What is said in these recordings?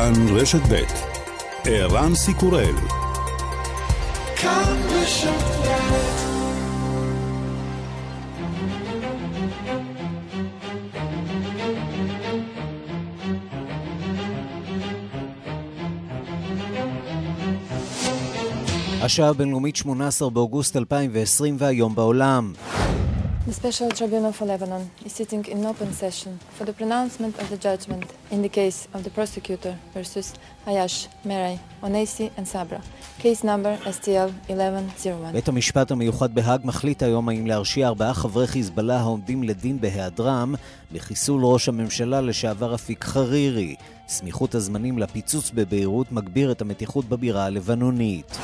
כאן רשת ב' ערן סיקורל כאן רשת השעה הבינלאומית 18 באוגוסט 2020 והיום בעולם. The Special Tribunal for Lebanon is sitting in open session for the pronouncement of the judgment in the case of the prosecutor versus Hayash, Meray, Onesi and Sabra, case number STL 1101. בית המשפט המיוחד בהאג מחליט היום האם להרשיע ארבעה חברי חיזבאללה העומדים לדין בהיעדרם בחיסול ראש הממשלה לשעבר אפיק חרירי. סמיכות הזמנים לפיצוץ בביירות מגביר את המתיחות בבירה הלבנונית.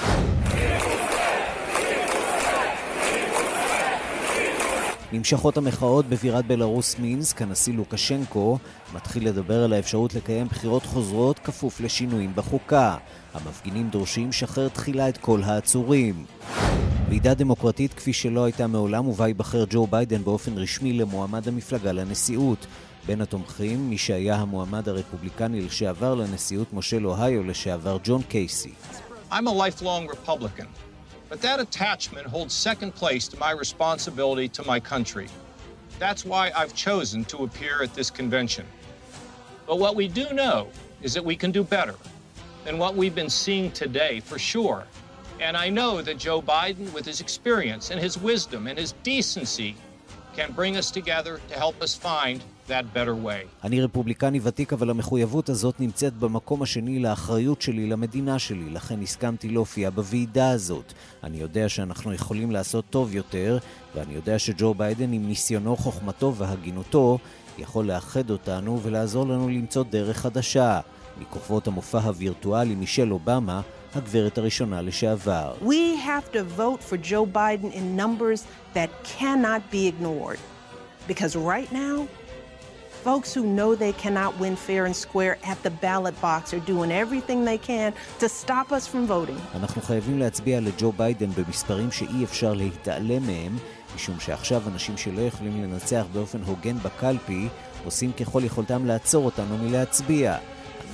נמשכות המחאות בבירת בלארוס מינסק, הנשיא לוקשנקו מתחיל לדבר על האפשרות לקיים בחירות חוזרות כפוף לשינויים בחוקה. המפגינים דורשים שחרר תחילה את כל העצורים. ועידה דמוקרטית כפי שלא הייתה מעולם ובה ייבחר ג'ו ביידן באופן רשמי למועמד המפלגה לנשיאות. בין התומכים, מי שהיה המועמד הרפובליקני לשעבר לנשיאות מושל אוהיו לשעבר ג'ון קייסי. I'm a lifelong Republican. But that attachment holds second place to my responsibility to my country. That's why I've chosen to appear at this convention. But what we do know is that we can do better than what we've been seeing today, for sure. And I know that Joe Biden, with his experience and his wisdom and his decency, can bring us together to help us find אני רפובליקני ותיק, אבל המחויבות הזאת נמצאת במקום השני לאחריות שלי למדינה שלי, לכן הסכמתי להופיע בוועידה הזאת. אני יודע שאנחנו יכולים לעשות טוב יותר, ואני יודע שג'ו ביידן עם ניסיונו, חוכמתו והגינותו יכול לאחד אותנו ולעזור לנו למצוא דרך חדשה. מכוכבות המופע הווירטואלי מישל אובמה, הגברת הראשונה לשעבר. We have to vote for Joe Biden in numbers that cannot be ignored. Because right now, Folks who know they cannot win fair and square at the ballot box are doing everything they can to stop us from voting. אנחנו חייבים להצביע לג'ו ביידן במספרים שאי אפשר להתעלם מהם, משום שעכשיו אנשים שלא יכולים לנצח באופן הוגן בקלפי, עושים ככל יכולתם לעצור אותנו מלהצביע.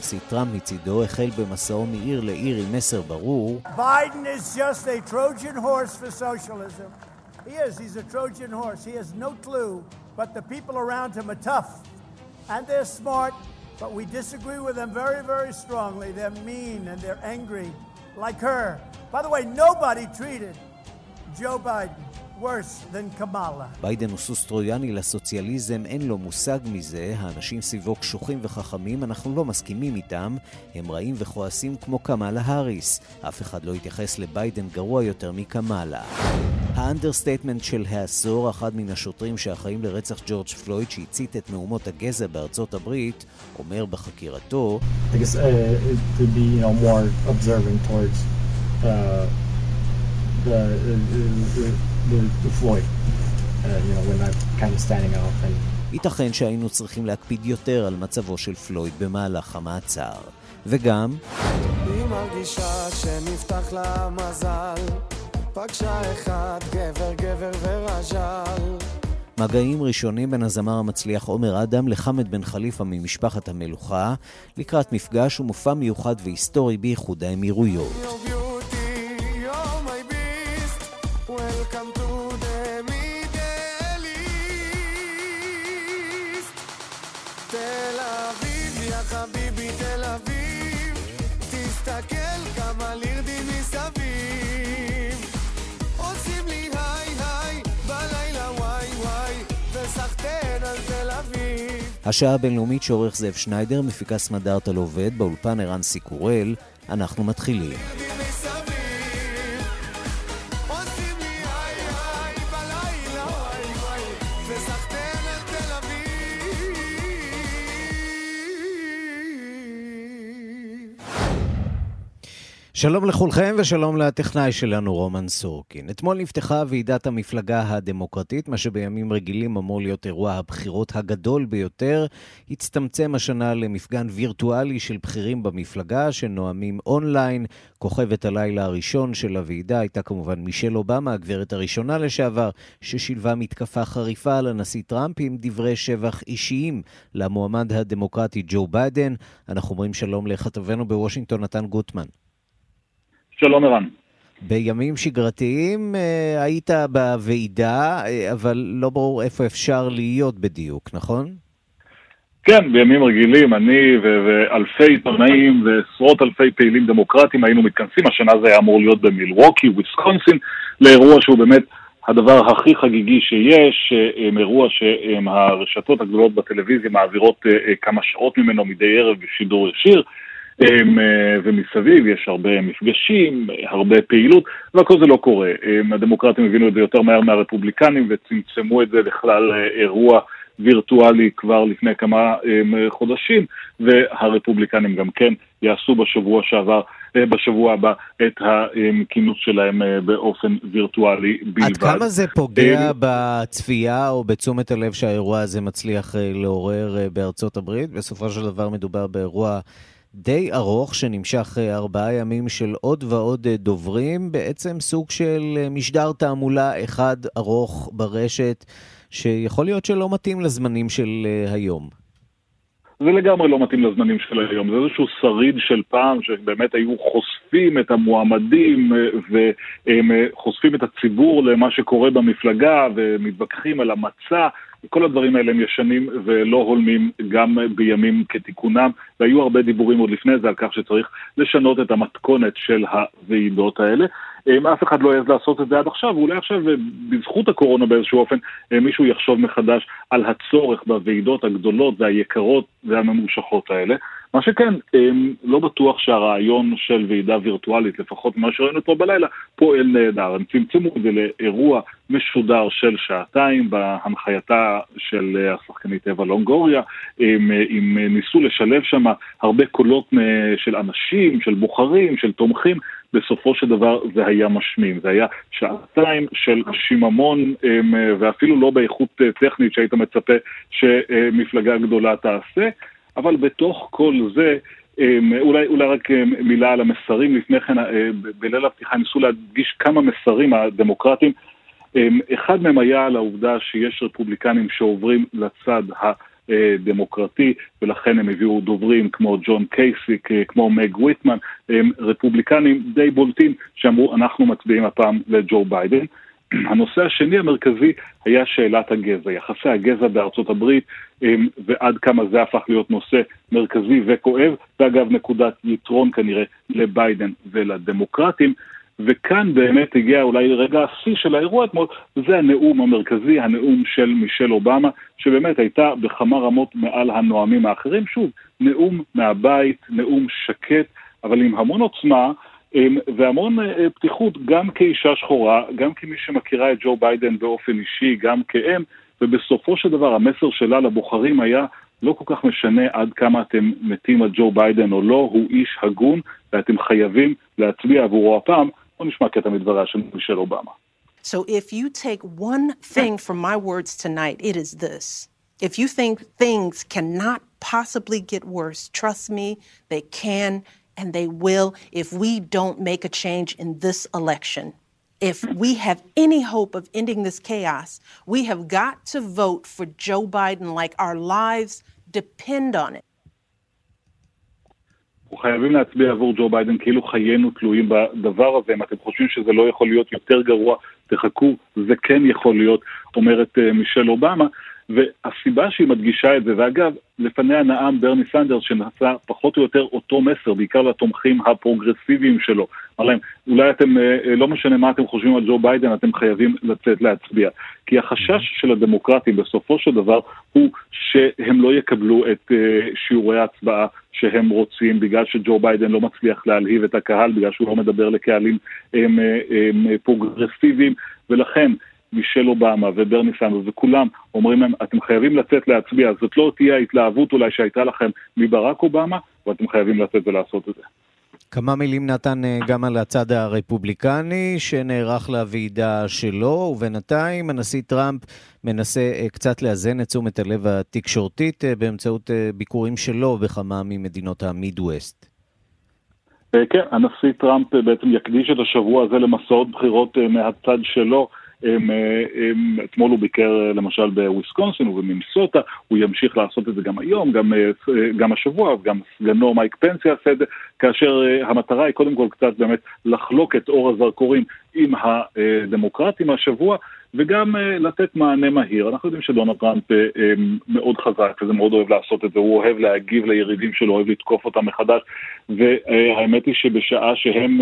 הנשיא טראמפ מצידו החל במסעו מעיר לעיר עם מסר ברור. Biden is just a Trojan horse for socialism. He is, he's a Trojan horse. He has no clue, but the people around him are tough. and they're smart, but we disagree with them very, very strongly. They're mean and they're angry, like her. By the way, nobody treated Joe Biden ביידן הוא סוס טרויאני לסוציאליזם, אין לו מושג מזה, האנשים סביבו קשוחים וחכמים, אנחנו לא מסכימים איתם, הם רעים וכועסים כמו קמאלה האריס. אף אחד לא התייחס לביידן גרוע יותר מקמאלה. ה understatement של העשור, אחד מן השוטרים שאחראים לרצח ג'ורג' פלויד שהצית את מהומות הגזע בארצות הברית, אומר בחקירתו I guess, uh, to be, you know, towards, uh, the, uh, uh, the Floyd, uh, you know, when I'm kind of standing off and... ייתכן שהיינו צריכים להקפיד יותר על מצבו של פלויד במהלך המעצר. וגם... היא מרגישה שנפתח לה מזל, פגשה אחד גבר גבר ורז'ל. מגעים ראשונים בין הזמר המצליח עומר אדם לחמד בן חליפה ממשפחת המלוכה, לקראת מפגש ומופע מיוחד והיסטורי באיחוד האמירויות. השעה הבינלאומית שעורך זאב שניידר, מפיקה סמדארטה לעובד, באולפן ערן סיקורל, אנחנו מתחילים. שלום לכולכם ושלום לטכנאי שלנו רומן סורקין. אתמול נפתחה ועידת המפלגה הדמוקרטית, מה שבימים רגילים אמור להיות אירוע הבחירות הגדול ביותר. הצטמצם השנה למפגן וירטואלי של בכירים במפלגה שנואמים אונליין. כוכבת הלילה הראשון של הוועידה הייתה כמובן מישל אובמה, הגברת הראשונה לשעבר, ששילבה מתקפה חריפה על הנשיא טראמפ עם דברי שבח אישיים למועמד הדמוקרטי ג'ו ביידן. אנחנו אומרים שלום לכתבנו בוושינגטון, נתן גוטמן. שלום ערן. בימים שגרתיים אה, היית בוועידה, אה, אבל לא ברור איפה אפשר להיות בדיוק, נכון? כן, בימים רגילים אני ואלפי עיתונאים ועשרות אלפי פעילים דמוקרטיים היינו מתכנסים, השנה זה היה אמור להיות במילווקי, וויסקונסין, לאירוע שהוא באמת הדבר הכי חגיגי שיש, אה, אירוע שהרשתות הגדולות בטלוויזיה מעבירות כמה שעות ממנו מדי ערב בשידור ישיר. אה, ומסביב יש הרבה מפגשים, הרבה פעילות, והכל זה לא קורה. הדמוקרטים הבינו את זה יותר מהר מהרפובליקנים וצמצמו את זה לכלל אה, אירוע וירטואלי כבר לפני כמה חודשים, והרפובליקנים גם כן יעשו בשבוע שעבר, אה, בשבוע הבא, את הכינוס שלהם באופן וירטואלי בלבד. עד כמה זה פוגע בצפייה או בתשומת הלב שהאירוע הזה מצליח לעורר בארצות הברית? בסופו של דבר מדובר באירוע... די ארוך שנמשך אה, ארבעה ימים של עוד ועוד אה, דוברים, בעצם סוג של אה, משדר תעמולה אחד ארוך ברשת, שיכול להיות שלא מתאים לזמנים של היום. זה לגמרי לא מתאים לזמנים של היום, זה איזשהו שריד של פעם שבאמת היו חושפים את המועמדים וחושפים את הציבור למה שקורה במפלגה ומתווכחים על המצע כל הדברים האלה הם ישנים ולא הולמים גם בימים כתיקונם, והיו הרבה דיבורים עוד לפני זה על כך שצריך לשנות את המתכונת של הוועידות האלה. אף אחד לא העז לעשות את זה עד עכשיו, ואולי עכשיו בזכות הקורונה באיזשהו אופן מישהו יחשוב מחדש על הצורך בוועידות הגדולות והיקרות והממושכות האלה. מה שכן, לא בטוח שהרעיון של ועידה וירטואלית, לפחות ממה שראינו פה בלילה, פועל נהדר. הם צמצמו את זה לאירוע משודר של שעתיים בהנחייתה של השחקנית אווה לונגוריה. הם, הם ניסו לשלב שם הרבה קולות של אנשים, של בוחרים, של תומכים. בסופו של דבר זה היה משמים. זה היה שעתיים של שיממון, ואפילו לא באיכות טכנית שהיית מצפה שמפלגה גדולה תעשה. אבל בתוך כל זה, אמ, אולי, אולי רק אמ, מילה על המסרים. לפני כן, אה, בליל הפתיחה ניסו להדגיש כמה מסרים הדמוקרטיים. אמ, אחד מהם היה על העובדה שיש רפובליקנים שעוברים לצד הדמוקרטי, ולכן הם הביאו דוברים כמו ג'ון קייסיק, אה, כמו מג ויטמן, רפובליקנים די בולטים שאמרו אנחנו מצביעים הפעם לג'ו ביידן. הנושא השני המרכזי היה שאלת הגזע, יחסי הגזע בארצות הברית אמ, ועד כמה זה הפך להיות נושא מרכזי וכואב, ואגב נקודת יתרון כנראה לביידן ולדמוקרטים. וכאן באמת הגיע אולי רגע השיא של האירוע אתמול, זה הנאום המרכזי, הנאום של מישל אובמה, שבאמת הייתה בכמה רמות מעל הנואמים האחרים. שוב, נאום מהבית, נאום שקט, אבל עם המון עוצמה, והמון אה, פתיחות גם כאישה שחורה, גם כמי שמכירה את ג'ו ביידן באופן אישי, גם כאם, ובסופו של דבר המסר שלה לבוחרים היה לא כל כך משנה עד כמה אתם מתים על ג'ו ביידן או לא, הוא איש הגון ואתם חייבים להצביע עבורו הפעם. בואו נשמע קטע מדבריה של מישל אובמה. So if you take one thing from my words tonight, it is this. If you think things cannot possibly get worse, trust me, they can and they will if we don't make a change in this election. If we have any hope of ending this chaos, we have got to vote for Joe Biden like our lives depend on it. אנחנו חייבים להצביע עבור ג'ו ביידן כאילו חיינו תלויים בדבר הזה. אם אתם חושבים שזה לא יכול להיות יותר גרוע, תחכו, זה כן יכול להיות, אומרת uh, מישל אובמה. והסיבה שהיא מדגישה את זה, ואגב, לפניה נאם ברני סנדרס שנעשה פחות או יותר אותו מסר, בעיקר לתומכים הפרוגרסיביים שלו. אמר להם, אולי אתם, אה, אה, לא משנה מה אתם חושבים על ג'ו ביידן, אתם חייבים לצאת להצביע. כי החשש של הדמוקרטים בסופו של דבר הוא שהם לא יקבלו את אה, שיעורי ההצבעה שהם רוצים, בגלל שג'ו ביידן לא מצליח להלהיב את הקהל, בגלל שהוא לא מדבר לקהלים הם, הם, הם פרוגרסיביים, ולכן מישל אובמה וברני סנדרס וכולם אומרים להם, אתם חייבים לצאת להצביע, זאת לא תהיה ההתלהבות אולי שהייתה לכם מברק אובמה, ואתם חייבים לצאת ולעשות את זה. כמה מילים נתן אה, גם על הצד הרפובליקני שנערך לוועידה שלו, ובינתיים הנשיא טראמפ מנסה אה, קצת לאזן את תשומת הלב התקשורתית אה, באמצעות ביקורים שלו בכמה ממדינות המידווסט. כן, הנשיא טראמפ בעצם יקדיש את השבוע הזה למסעות בחירות מהצד שלו. הם, הם, אתמול הוא ביקר למשל בוויסקונסין ובמינסוטה, הוא ימשיך לעשות את זה גם היום, גם, גם השבוע, גם סגנו מייק פנס יעשה את זה, כאשר המטרה היא קודם כל קצת באמת לחלוק את אור הזרקורים עם הדמוקרטים השבוע, וגם uh, לתת מענה מהיר. אנחנו יודעים שדונלד טראמפ uh, מאוד חזק וזה מאוד אוהב לעשות את זה, הוא אוהב להגיב ליריבים שלו, אוהב לתקוף אותם מחדש, והאמת היא שבשעה שהם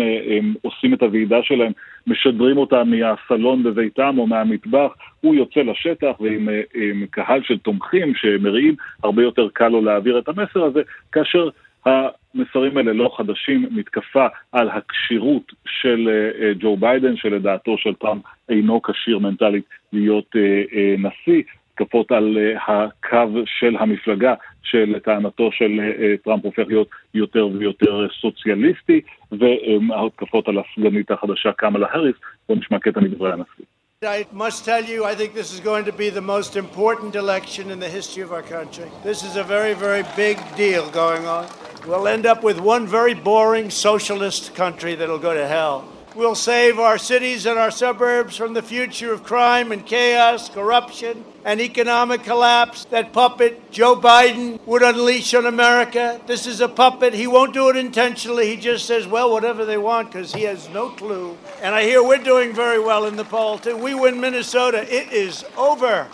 עושים את הוועידה שלהם, משדרים אותה מהסלון בביתם או מהמטבח, הוא יוצא לשטח ועם עם קהל של תומכים שמריעים, הרבה יותר קל לו להעביר את המסר הזה, כאשר המסרים האלה לא חדשים, מתקפה על הכשירות של uh, ג'ו ביידן, שלדעתו של טראמפ אינו כשיר מנטלית להיות uh, נשיא, התקפות על הקו של המפלגה, שלטענתו של טראמפ הופך להיות יותר ויותר סוציאליסטי, וההתקפות על הסגנית החדשה קמאלה האריס. בואו נשמע קטע מדברי הנשיא. I must tell you, I think this is going to be the most important election in the history of our country. This is a very, very big deal going on. We'll end up with one very boring socialist country that'll go to hell. We'll save our cities and our suburbs from the future of crime and chaos, corruption, and economic collapse. That puppet Joe Biden would unleash on America. This is a puppet. He won't do it intentionally. He just says, well, whatever they want because he has no clue. And I hear we're doing very well in the poll, too. We win Minnesota. It is over.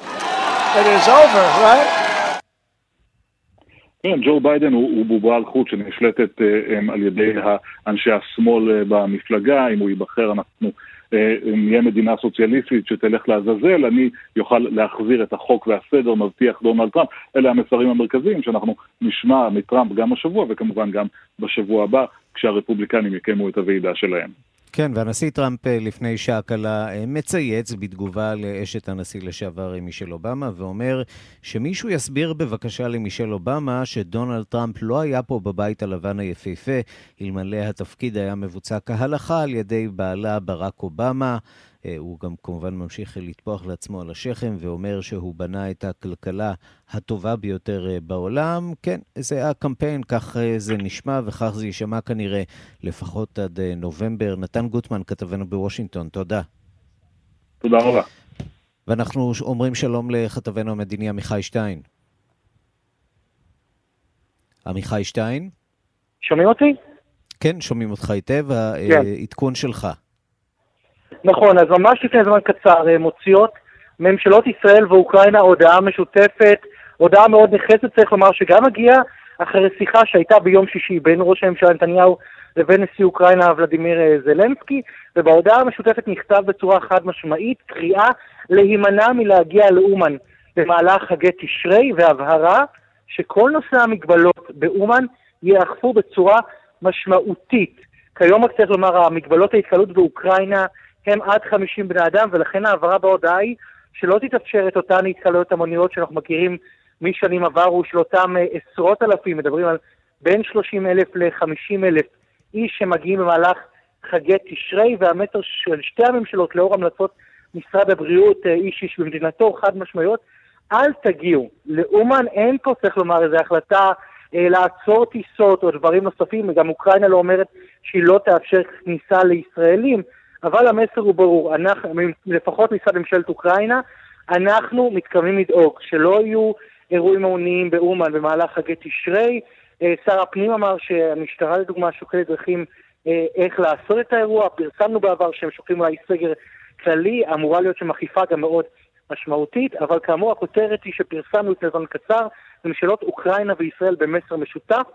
It is over, right? כן, ג'ו ביידן הוא, הוא בובה על חוט שנשלטת אה, על ידי אנשי השמאל אה, במפלגה, אם הוא ייבחר אנחנו אה, נהיה מדינה סוציאליסטית שתלך לעזאזל, אני יוכל להחזיר את החוק והסדר, מבטיח דונלד טראמפ. אלה המסרים המרכזיים שאנחנו נשמע מטראמפ גם השבוע וכמובן גם בשבוע הבא, כשהרפובליקנים יקיימו את הוועידה שלהם. כן, והנשיא טראמפ אה, לפני שעה קלה אה, מצייץ בתגובה לאשת הנשיא לשעבר אה, מישל אובמה, ואומר שמישהו יסביר בבקשה למישל אובמה שדונלד טראמפ לא היה פה בבית הלבן היפהפה, אלמלא התפקיד היה מבוצע כהלכה על ידי בעלה ברק אובמה. אה, הוא גם כמובן ממשיך לטפוח לעצמו על השכם ואומר שהוא בנה את הכלכלה הטובה ביותר אה, בעולם. כן, זה הקמפיין, כך אה, זה נשמע וכך זה יישמע כנראה לפחות עד נובמבר. נתן גוטמן, כתבנו בוושינגטון, תודה. תודה רבה. ואנחנו אומרים שלום לכתבנו המדיני עמיחי שטיין. עמיחי שטיין? שומעים אותי? כן, שומעים אותך היטב. כן. העדכון שלך. נכון, אז ממש לפני זמן קצר אה, מוציאות ממשלות ישראל ואוקראינה הודעה משותפת, הודעה מאוד נחרצת, צריך לומר, שגם הגיעה אחרי שיחה שהייתה ביום שישי בין ראש הממשלה נתניהו לבין נשיא אוקראינה ולדימיר אה, זלנסקי, ובהודעה המשותפת נכתב בצורה חד משמעית קריאה להימנע מלהגיע לאומן במהלך חגי תשרי, והבהרה שכל נושא המגבלות באומן ייאכפו בצורה משמעותית. כיום רק צריך לומר, המגבלות ההתקהלות באוקראינה הם עד 50 בני אדם, ולכן ההעברה בהודעה היא שלא תתאפשר את אותן התקהלויות המוניות שאנחנו מכירים משנים עברו, של אותם אה, עשרות אלפים, מדברים על בין 30 אלף ל-50 אלף איש שמגיעים במהלך חגי תשרי, והמטר של שתי הממשלות, לאור המלצות משרד הבריאות, אה, איש איש במדינתו, חד משמעיות, אל תגיעו. לאומן אין פה, צריך לומר, איזו החלטה אה, לעצור טיסות או דברים נוספים, וגם אוקראינה לא אומרת שהיא לא תאפשר כניסה לישראלים, אבל המסר הוא ברור, אנחנו, לפחות מצד ממשלת אוקראינה, אנחנו מתכוונים לדאוג שלא יהיו אירועים המוניים באומן במהלך חגי תשרי. אה, שר הפנים אמר שהמשטרה לדוגמה שוקלת דרכים אה, איך לעשות את האירוע, פרסמנו בעבר שהם שוקלים אולי סגר כללי, אמורה להיות שם אכיפה גם מאוד משמעותית, אבל כאמור הכותרת היא שפרסמנו לפני זמן קצר, ממשלות אוקראינה וישראל במסר משותף,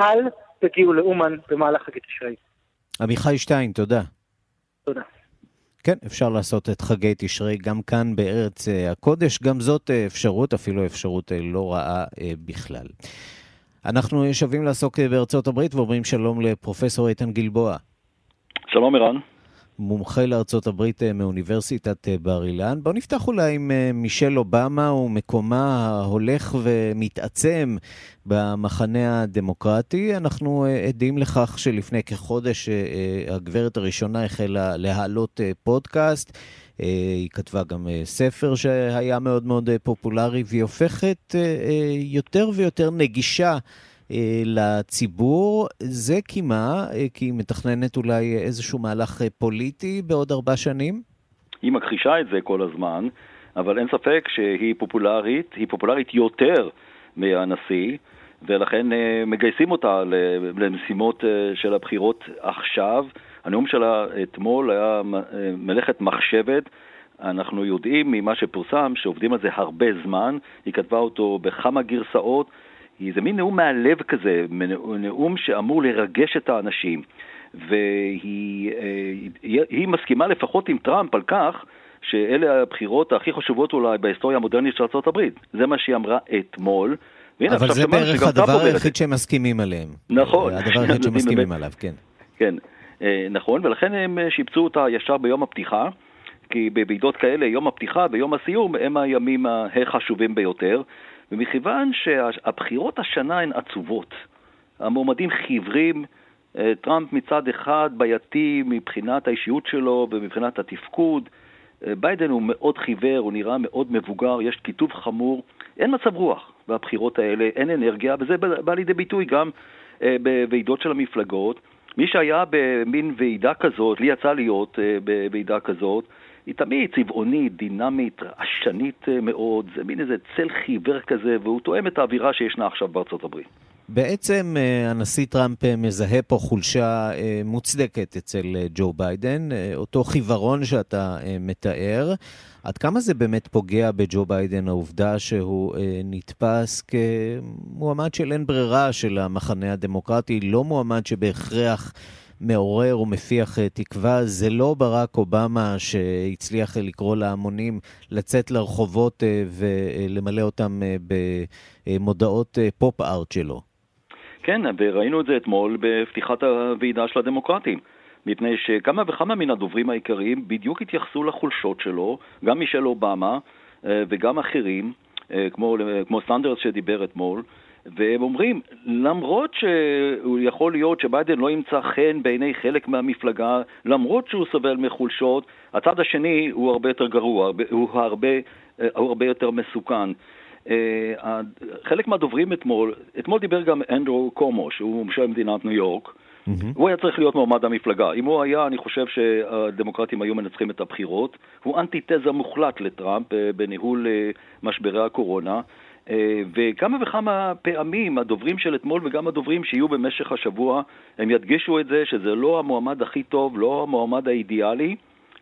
אל תגיעו לאומן במהלך חגי תשרי. עמיחי שטיין, תודה. תודה. כן, אפשר לעשות את חגי תשרי גם כאן בארץ אה, הקודש, גם זאת אה, אפשרות, אפילו אפשרות אה, לא רעה בכלל. אנחנו שווים לעסוק בארצות הברית ואומרים שלום לפרופסור איתן גלבוע. שלום ערן. מומחה לארצות הברית מאוניברסיטת בר אילן. בואו נפתח אולי עם מישל אובמה ומקומה ההולך ומתעצם במחנה הדמוקרטי. אנחנו עדים לכך שלפני כחודש הגברת הראשונה החלה להעלות פודקאסט. היא כתבה גם ספר שהיה מאוד מאוד פופולרי, והיא הופכת יותר ויותר נגישה אה, לציבור. זה כי מה? אה, כי היא מתכננת אולי איזשהו מהלך אה, פוליטי בעוד ארבע שנים? היא מכחישה את זה כל הזמן, אבל אין ספק שהיא פופולרית, היא פופולרית יותר מהנשיא. ולכן מגייסים אותה למשימות של הבחירות עכשיו. הנאום שלה אתמול היה מלאכת מחשבת. אנחנו יודעים ממה שפורסם שעובדים על זה הרבה זמן. היא כתבה אותו בכמה גרסאות. זה מין נאום מהלב כזה, נאום שאמור לרגש את האנשים. והיא אה, מסכימה לפחות עם טראמפ על כך שאלה הבחירות הכי חשובות אולי בהיסטוריה המודרנית של ארה"ב. זה מה שהיא אמרה אתמול. והנה, אבל זה בערך הדבר היחיד שהם מסכימים עליהם. נכון. הדבר היחיד שהם מסכימים עליו, כן. כן, אה, נכון, ולכן הם שיפצו אותה ישר ביום הפתיחה, כי בוועידות כאלה יום הפתיחה ויום הסיום הם הימים החשובים ביותר. ומכיוון שהבחירות השנה הן עצובות, המועמדים חיוורים, אה, טראמפ מצד אחד בעייתי מבחינת האישיות שלו ומבחינת התפקוד, אה, ביידן הוא מאוד חיוור, הוא נראה מאוד מבוגר, יש קיטוב חמור, אין מצב רוח בבחירות האלה, אין אנרגיה, וזה בא לידי ביטוי גם אה, בוועידות של המפלגות. מי שהיה במין ועידה כזאת, לי יצא להיות בוועידה כזאת, היא תמיד צבעונית, דינמית, רעשנית אה, מאוד, זה מין איזה צל חיוור כזה, והוא תואם את האווירה שישנה עכשיו בארצות הברית. בעצם אה, הנשיא טראמפ אה, מזהה פה חולשה מוצדקת אצל ג'ו ביידן, אותו חיוורון שאתה מתאר. עד כמה זה באמת פוגע בג'ו ביידן, העובדה שהוא נתפס כמועמד של אין ברירה של המחנה הדמוקרטי, לא מועמד שבהכרח מעורר ומפיח אה, תקווה. זה לא ברק אובמה שהצליח אה, לקרוא להמונים לצאת לרחובות אה, ולמלא אותם במודעות פופ-ארט שלו. כן, וראינו את זה אתמול בפתיחת הוועידה של הדמוקרטים. מפני שכמה וכמה מן הדוברים העיקריים בדיוק התייחסו לחולשות שלו, גם מישל אובמה וגם אחרים, כמו, כמו סנדרס שדיבר אתמול, והם אומרים, למרות שהוא יכול להיות שביידן לא ימצא חן בעיני חלק מהמפלגה, למרות שהוא סובל מחולשות, הצד השני הוא הרבה יותר גרוע, הוא הרבה, הוא הרבה יותר מסוכן. אה, חלק מהדוברים אתמול, אתמול דיבר גם אנדרו קומו, שהוא ממשל מדינת ניו יורק, Mm-hmm. הוא היה צריך להיות מועמד המפלגה. אם הוא היה, אני חושב שהדמוקרטים היו מנצחים את הבחירות. הוא אנטיתזה מוחלט לטראמפ אה, בניהול אה, משברי הקורונה. אה, וכמה וכמה פעמים הדוברים של אתמול וגם הדוברים שיהיו במשך השבוע, הם ידגישו את זה שזה לא המועמד הכי טוב, לא המועמד האידיאלי,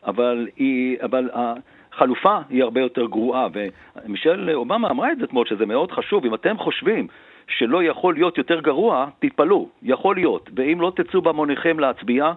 אבל, היא, אבל החלופה היא הרבה יותר גרועה. ומישל אובמה אמרה את זה אתמול, שזה מאוד חשוב. אם אתם חושבים שלא יכול להיות יותר גרוע, תתפלאו, יכול להיות. ואם לא תצאו במוניכם להצביע,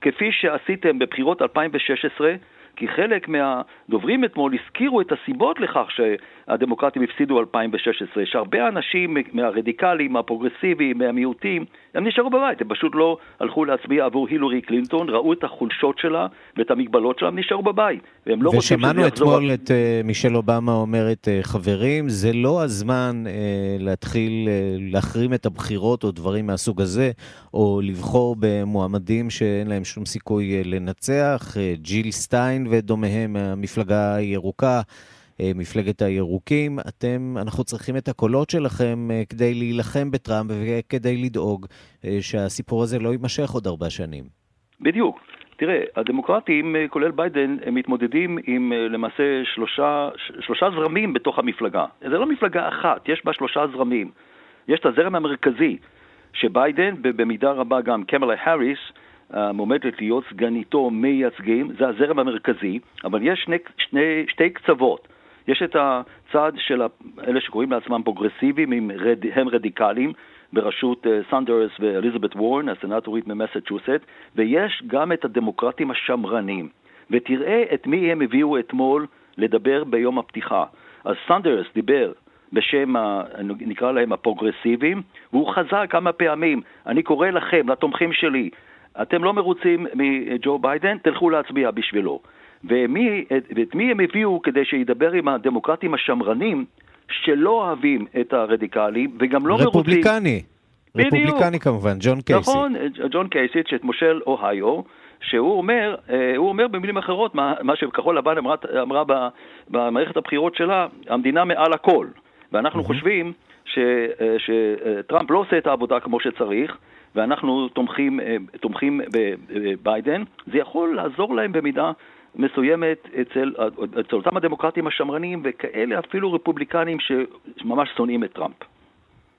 כפי שעשיתם בבחירות 2016, כי חלק מהדוברים אתמול הזכירו את הסיבות לכך שהדמוקרטים הפסידו 2016, שהרבה אנשים מהרדיקלים, מהפרוגרסיביים, מהמיעוטים, הם נשארו בבית, הם פשוט לא הלכו להצביע עבור הילורי קלינטון, ראו את החולשות שלה ואת המגבלות שלה, הם נשארו בבית, והם לא רוצים שזה יחזור. ושמענו אתמול את uh, מישל אובמה אומרת, uh, חברים, זה לא הזמן uh, להתחיל uh, להחרים את הבחירות או דברים מהסוג הזה, או לבחור במועמדים שאין להם שום סיכוי uh, לנצח, uh, ג'יל סטיין ודומיהם מהמפלגה הירוקה. אה, מפלגת הירוקים, אתם, אנחנו צריכים את הקולות שלכם אה, כדי להילחם בטראמפ וכדי לדאוג אה, שהסיפור הזה לא יימשך עוד ארבע שנים. בדיוק. תראה, הדמוקרטים, כולל ביידן, הם מתמודדים עם למעשה שלושה, שלושה זרמים בתוך המפלגה. זה לא מפלגה אחת, יש בה שלושה זרמים. יש את הזרם המרכזי, שביידן, במידה רבה גם קמלה האריס, מועמדת להיות סגניתו מייצגים, זה הזרם המרכזי, אבל יש שני, שני, שתי קצוות. יש את הצד של אלה שקוראים לעצמם פרוגרסיביים, הם, רד, הם רדיקליים, בראשות אה, סנדרס ואליזבת וורן, הסנטורית ממסצ'וסטס, ויש גם את הדמוקרטים השמרנים. ותראה את מי הם הביאו אתמול לדבר ביום הפתיחה. אז סנדרס דיבר בשם, ה, נקרא להם הפרוגרסיביים, והוא חזר כמה פעמים, אני קורא לכם, לתומכים שלי, אתם לא מרוצים מג'ו ביידן, תלכו להצביע בשבילו. ומי, ואת מי הם הביאו כדי שידבר עם הדמוקרטים השמרנים שלא אוהבים את הרדיקלים וגם לא מרוצים... רפובליקני. רפובליקני כמובן, ג'ון קייסיק. נכון, ג'ון קייסיק, את מושל אוהיו, שהוא אומר, אה, הוא אומר במילים אחרות, מה, מה שכחול לבן אמרה, אמרה במערכת הבחירות שלה, המדינה מעל הכל. ואנחנו mm-hmm. חושבים ש, אה, שטראמפ לא עושה את העבודה כמו שצריך, ואנחנו תומכים, אה, תומכים בביידן, זה יכול לעזור להם במידה מסוימת אצל, אצל אותם הדמוקרטים השמרנים וכאלה אפילו רפובליקנים שממש שונאים את טראמפ.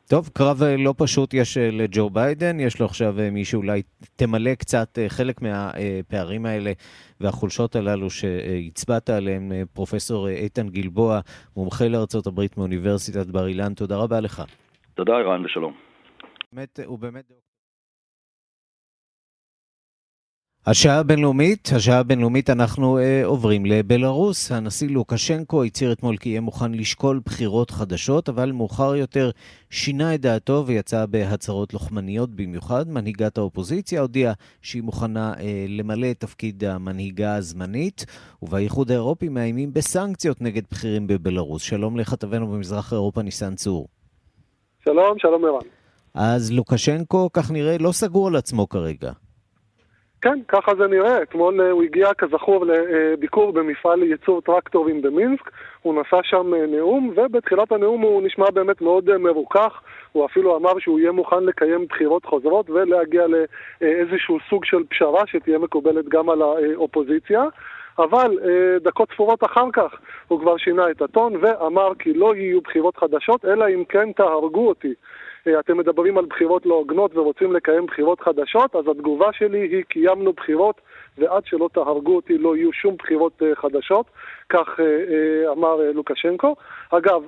טוב, קרב אה, לא פשוט יש אה, לג'ו ביידן, יש לו עכשיו אה, מי שאולי תמלא קצת חלק מהפערים האלה והחולשות הללו שהצבעת עליהם, פרופסור איתן גלבוע, מומחה לארצות הברית מאוניברסיטת בר אילן, תודה רבה לך. תודה ערן ושלום. באמת, הוא באמת... השעה הבינלאומית, השעה הבינלאומית אנחנו אה, עוברים לבלארוס. הנשיא לוקשנקו הצהיר אתמול כי יהיה מוכן לשקול בחירות חדשות, אבל מאוחר יותר שינה את דעתו ויצא בהצהרות לוחמניות במיוחד. מנהיגת האופוזיציה הודיעה שהיא מוכנה אה, למלא את תפקיד המנהיגה הזמנית, ובאיחוד האירופי מאיימים בסנקציות נגד בכירים בבלארוס. שלום לכתבנו במזרח אירופה, ניסן צור. שלום, שלום ערן. אז לוקשנקו, כך נראה, לא סגור על עצמו כרגע. כן, ככה זה נראה. אתמול אה, הוא הגיע כזכור לביקור במפעל ייצור טרקטורים במינסק, הוא נשא שם אה, נאום, ובתחילת הנאום הוא נשמע באמת מאוד אה, מרוכך. הוא אפילו אמר שהוא יהיה מוכן לקיים בחירות חוזרות ולהגיע לאיזשהו סוג של פשרה שתהיה מקובלת גם על האופוזיציה. אבל דקות ספורות אחר כך הוא כבר שינה את הטון ואמר כי לא יהיו בחירות חדשות, אלא אם כן תהרגו אותי. אתם מדברים על בחירות לא הוגנות ורוצים לקיים בחירות חדשות, אז התגובה שלי היא קיימנו בחירות ועד שלא תהרגו אותי לא יהיו שום בחירות אה, חדשות, כך אה, אה, אמר לוקשנקו. אגב,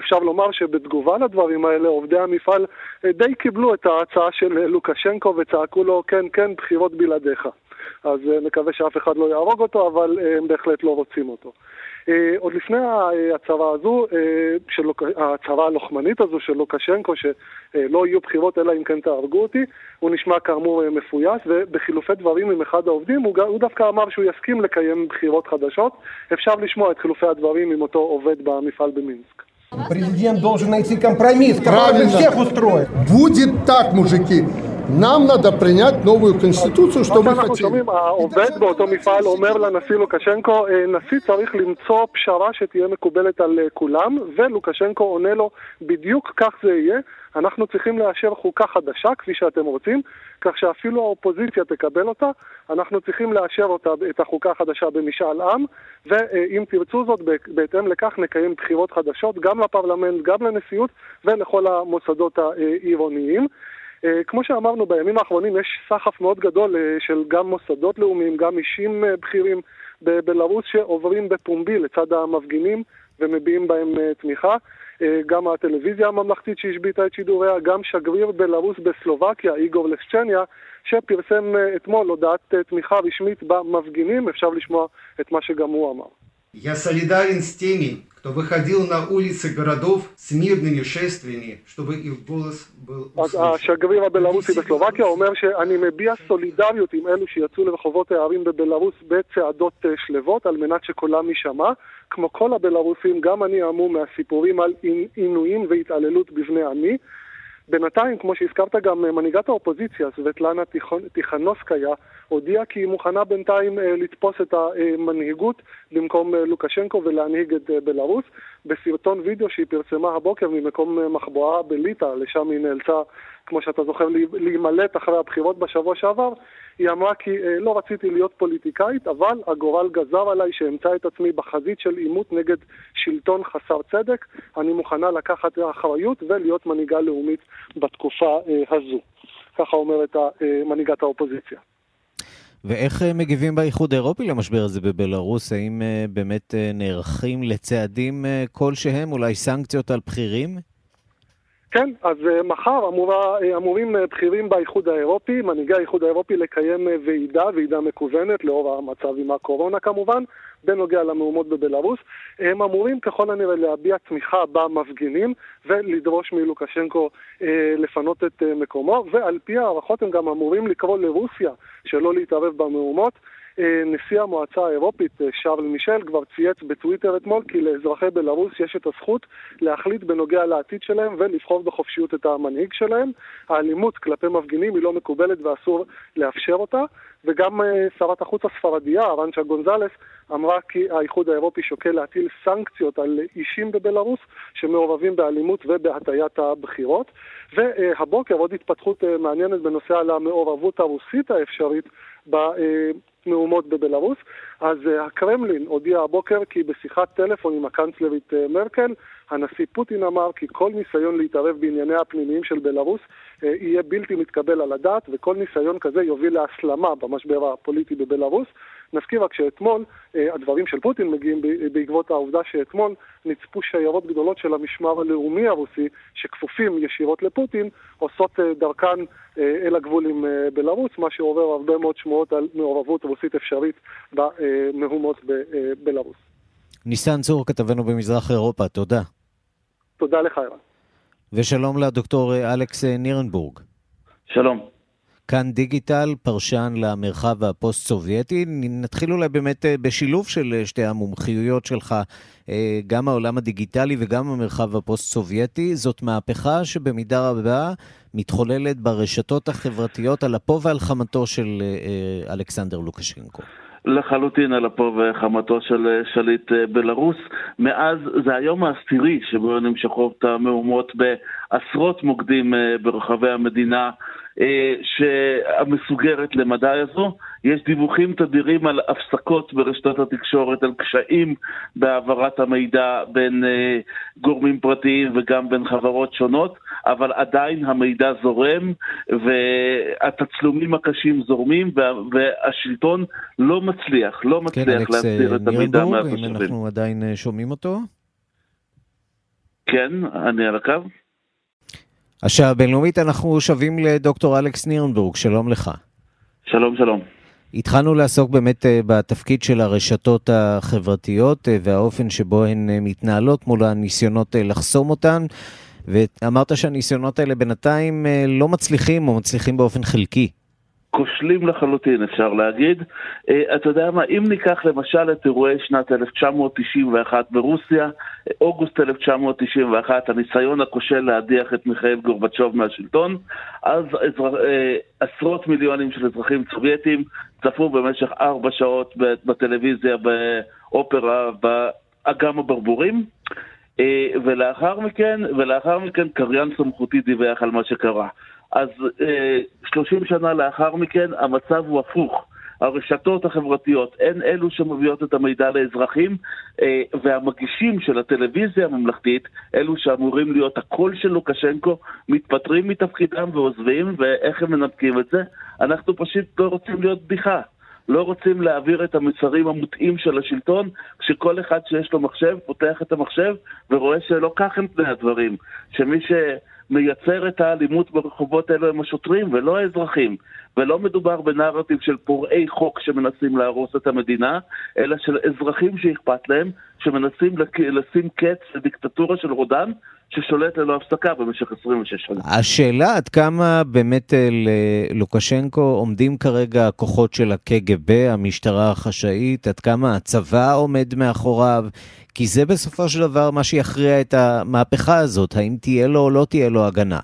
אפשר לומר שבתגובה לדברים האלה עובדי המפעל די קיבלו את ההצעה של לוקשנקו וצעקו לו כן כן בחירות בלעדיך. אז נקווה שאף אחד לא יהרוג אותו, אבל הם בהחלט לא רוצים אותו. אה, עוד לפני ההצהרה הזו, אה, של, ההצהרה הלוחמנית הזו של לוקשנקו, שלא יהיו בחירות אלא אם כן תהרגו אותי, הוא נשמע כאמור אה, מפויס, ובחילופי דברים עם אחד העובדים, הוא, הוא דווקא אמר שהוא יסכים לקיים בחירות חדשות. אפשר לשמוע את חילופי הדברים עם אותו עובד במפעל במינסק. Президент должен найти компромисс, который всех устроит. Будет так, мужики. нам надо принять новую конституцию, что мы хотим. העובד באותו מפעל אומר לנשיא לוקשנקו, נשיא צריך למצוא פשרה שתהיה מקובלת על כולם, ולוקשנקו עונה לו, בדיוק כך זה יהיה, אנחנו צריכים לאשר חוקה חדשה, כפי שאתם רוצים, כך שאפילו האופוזיציה תקבל אותה, אנחנו צריכים לאשר אותה, את החוקה החדשה במשאל עם, ואם תרצו זאת, בהתאם לכך נקיים בחירות חדשות גם לפרלמנט, גם לנשיאות ולכל המוסדות העירוניים. אה, כמו שאמרנו, בימים האחרונים יש סחף מאוד גדול אה, של גם מוסדות לאומיים, גם אישים אה, בכירים בבלארוס שעוברים בפומבי לצד המפגינים ומביעים בהם תמיכה. גם הטלוויזיה הממלכתית שהשביתה את שידוריה, גם שגריר בלארוס בסלובקיה, איגור לשצ'ניה, שפרסם אתמול הודעת תמיכה רשמית במפגינים, אפשר לשמוע את מה שגם הוא אמר. Я солидарен с теми, кто выходил на улицы городов с мирными шествиями, чтобы их голос был услышан. השגריר הבלארוסי בסלובקיה אומר שאני מביע סולידריות עם אלו שיצאו לרחובות הערים בבלארוס בצעדות שלוות על מנת שקולם יישמע. כמו כל הבלארוסים, גם אני המום מהסיפורים על עינויים והתעללות בבני עמי. בינתיים, כמו שהזכרת, גם אה, מנהיגת האופוזיציה, סבטלנה טיכנוסקיה, הודיעה כי היא מוכנה בינתיים אה, לתפוס את המנהיגות במקום אה, לוקשנקו ולהנהיג את בלארוס. בסרטון וידאו שהיא פרסמה הבוקר ממקום מחבואה בליטא, לשם היא נאלצה, כמו שאתה זוכר, להימלט אחרי הבחירות בשבוע שעבר, היא אמרה כי אה, לא רציתי להיות פוליטיקאית, אבל הגורל גזר עליי שאמצא את עצמי בחזית של עימות נגד שלטון חסר צדק. אני מוכנה לקחת אחריות ולהיות מנהיגה לאומית בתקופה אה, הזו. ככה אומרת אה, מנהיגת האופוזיציה. ואיך מגיבים באיחוד האירופי למשבר הזה בבלארוס? האם באמת נערכים לצעדים כלשהם, אולי סנקציות על בכירים? כן, אז uh, מחר אמורה, uh, אמורים uh, בכירים באיחוד האירופי, מנהיגי האיחוד האירופי לקיים ועידה, ועידה מקוונת, לאור המצב עם הקורונה כמובן, בנוגע למהומות בבלארוס. הם אמורים ככל הנראה להביע תמיכה במפגינים ולדרוש מלוקשנקו uh, לפנות את uh, מקומו, ועל פי הערכות הם גם אמורים לקרוא לרוסיה שלא להתערב במהומות. אה, נשיא המועצה האירופית, אה, שרל מישל, כבר צייץ בטוויטר אתמול כי לאזרחי בלרוס יש את הזכות להחליט בנוגע לעתיד שלהם ולבחור בחופשיות את המנהיג שלהם. האלימות כלפי מפגינים היא לא מקובלת ואסור לאפשר אותה, וגם אה, שרת החוץ הספרדיה, ארנצ'ה גונזלס, אמרה כי האיחוד האירופי שוקל להטיל סנקציות על אישים בבלרוס שמעורבים באלימות ובהטיית הבחירות. והבוקר עוד התפתחות מעניינת בנושא על המעורבות הרוסית האפשרית מהומות בבלארוס. אז uh, הקרמלין הודיע הבוקר כי בשיחת טלפון עם הקנצלרית uh, מרקל, הנשיא פוטין אמר כי כל ניסיון להתערב בענייניה הפנימיים של בלארוס uh, יהיה בלתי מתקבל על הדעת, וכל ניסיון כזה יוביל להסלמה במשבר הפוליטי בבלארוס. נזכיר רק שאתמול, אה, הדברים של פוטין מגיעים בעקבות העובדה שאתמול נצפו שיירות גדולות של המשמר הלאומי הרוסי, שכפופים ישירות לפוטין, עושות אה, דרכן אה, אל הגבול עם בלרוס, מה שעובר הרבה מאוד שמועות על מעורבות רוסית אפשרית במהומות בבלרוס. ניסן צור, כתבנו במזרח אירופה, תודה. תודה לך, ערן. ושלום לדוקטור אלכס נירנבורג. שלום. כאן דיגיטל, פרשן למרחב הפוסט-סובייטי. נתחיל אולי באמת אה, בשילוב של אה, שתי המומחיויות שלך, אה, גם העולם הדיגיטלי וגם המרחב הפוסט-סובייטי. זאת מהפכה שבמידה רבה מתחוללת ברשתות החברתיות על אפו ועל חמתו של אלכסנדר לוקשנקו. לחלוטין על אפו וחמתו של שליט בלרוס. מאז, זה היום העשירי שבו נמשכות המהומות בעשרות מוקדים ברחבי המדינה. אה, שהמסוגרת למדי הזו. יש דיווחים תדירים על הפסקות ברשתות התקשורת, על קשיים בהעברת המידע בין אה, גורמים פרטיים וגם בין חברות שונות, אבל עדיין המידע זורם והתצלומים הקשים זורמים והשלטון לא מצליח, לא כן, מצליח כן, להסביר את המידע מהתושבים. אם אנחנו עדיין אה, שומעים אותו? כן, אני על הקו. השעה הבינלאומית אנחנו שבים לדוקטור אלכס נירנבורג, שלום לך. שלום, שלום. התחלנו לעסוק באמת אה, בתפקיד של הרשתות החברתיות אה, והאופן שבו הן אה, מתנהלות מול הניסיונות לחסום אותן, ואמרת שהניסיונות האלה בינתיים לא מצליחים או מצליחים באופן חלקי. כושלים לחלוטין, אפשר להגיד. Uh, אתה יודע מה, אם ניקח למשל את אירועי שנת 1991 ברוסיה, אוגוסט 1991, הניסיון הכושל להדיח את מיכאל גורבצ'וב מהשלטון, אז אזר... uh, עשרות מיליונים של אזרחים סובייטים צפו במשך ארבע שעות בטלוויזיה, באופרה, באגם הברבורים. Uh, ולאחר מכן, ולאחר מכן קריין סמכותי דיווח על מה שקרה. אז אה, 30 שנה לאחר מכן המצב הוא הפוך. הרשתות החברתיות הן אלו שמביאות את המידע לאזרחים, אה, והמגישים של הטלוויזיה הממלכתית, אלו שאמורים להיות הקול של לוקשנקו, מתפטרים מתפקידם ועוזבים, ואיך הם מנפקים את זה? אנחנו פשוט לא רוצים להיות בדיחה. לא רוצים להעביר את המסרים המוטעים של השלטון, כשכל אחד שיש לו מחשב פותח את המחשב ורואה שלא כך הם פני הדברים. שמי ש... מייצר את האלימות ברחובות האלו הם השוטרים ולא האזרחים. ולא מדובר בנרטיב של פורעי חוק שמנסים להרוס את המדינה, אלא של אזרחים שאכפת להם, שמנסים לשים קץ לדיקטטורה של רודן, ששולט ללא הפסקה במשך 26 שנה. השאלה עד כמה באמת אה, ללוקשנקו עומדים כרגע הכוחות של הקג"ב, המשטרה החשאית, עד כמה הצבא עומד מאחוריו, כי זה בסופו של דבר מה שיכריע את המהפכה הזאת, האם תהיה לו או לא תהיה לו הגנה.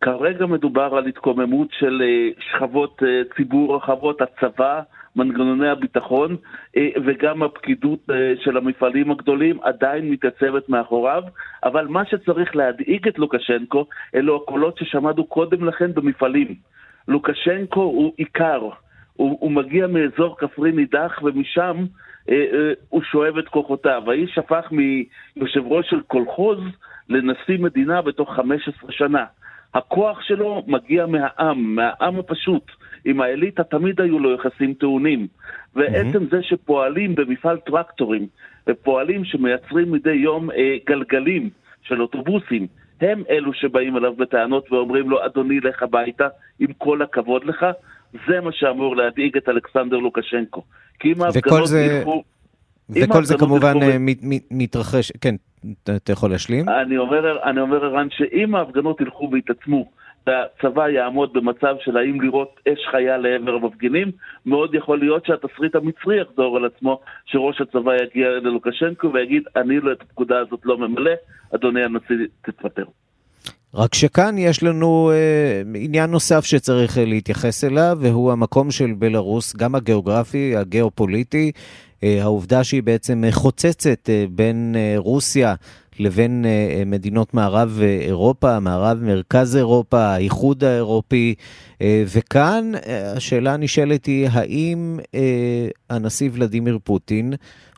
כרגע מדובר על התקוממות של אה, שכבות אה, ציבור רחבות, הצבא, מנגנוני הביטחון אה, וגם הפקידות של המפעלים הגדולים עדיין מתייצבת מאחוריו, אבל מה שצריך להדאיג את לוקשנקו אלו הקולות ששמענו קודם לכן במפעלים. לוקשנקו הוא עיקר, הוא, הוא מגיע מאזור כפרי נידח ומשם אה, אה, הוא שואב את כוחותיו. האיש הפך מיושב ראש של קולחוז לנשיא מדינה בתוך 15 שנה. הכוח שלו מגיע מהעם, מהעם הפשוט. עם האליטה תמיד היו לו יחסים טעונים. ועצם mm-hmm. זה שפועלים במפעל טרקטורים, ופועלים שמייצרים מדי יום אה, גלגלים של אוטובוסים, הם אלו שבאים אליו בטענות ואומרים לו, אדוני, לך הביתה, עם כל הכבוד לך. זה מה שאמור להדאיג את אלכסנדר לוקשנקו. כי אם ההפגנות זה... ילכו... וכל זה כמובן ילכו... מתרחש, כן, אתה יכול להשלים? אני אומר, אני אומר ערן, שאם ההפגנות ילכו ויתעצמו, והצבא יעמוד במצב של האם לראות אש חיה לעבר המפגינים, מאוד יכול להיות שהתסריט המצרי יחזור על עצמו, שראש הצבא יגיע ללוקשנקו ויגיד, אני לא את הפקודה הזאת לא ממלא, אדוני הנשיא, תתפטר. רק שכאן יש לנו אה, עניין נוסף שצריך אה, להתייחס אליו, והוא המקום של בלארוס, גם הגיאוגרפי, הגיאופוליטי, אה, העובדה שהיא בעצם חוצצת אה, בין אה, רוסיה לבין uh, מדינות מערב אירופה, מערב מרכז אירופה, האיחוד האירופי, וכאן השאלה הנשאלת היא, האם הנשיא ולדימיר פוטין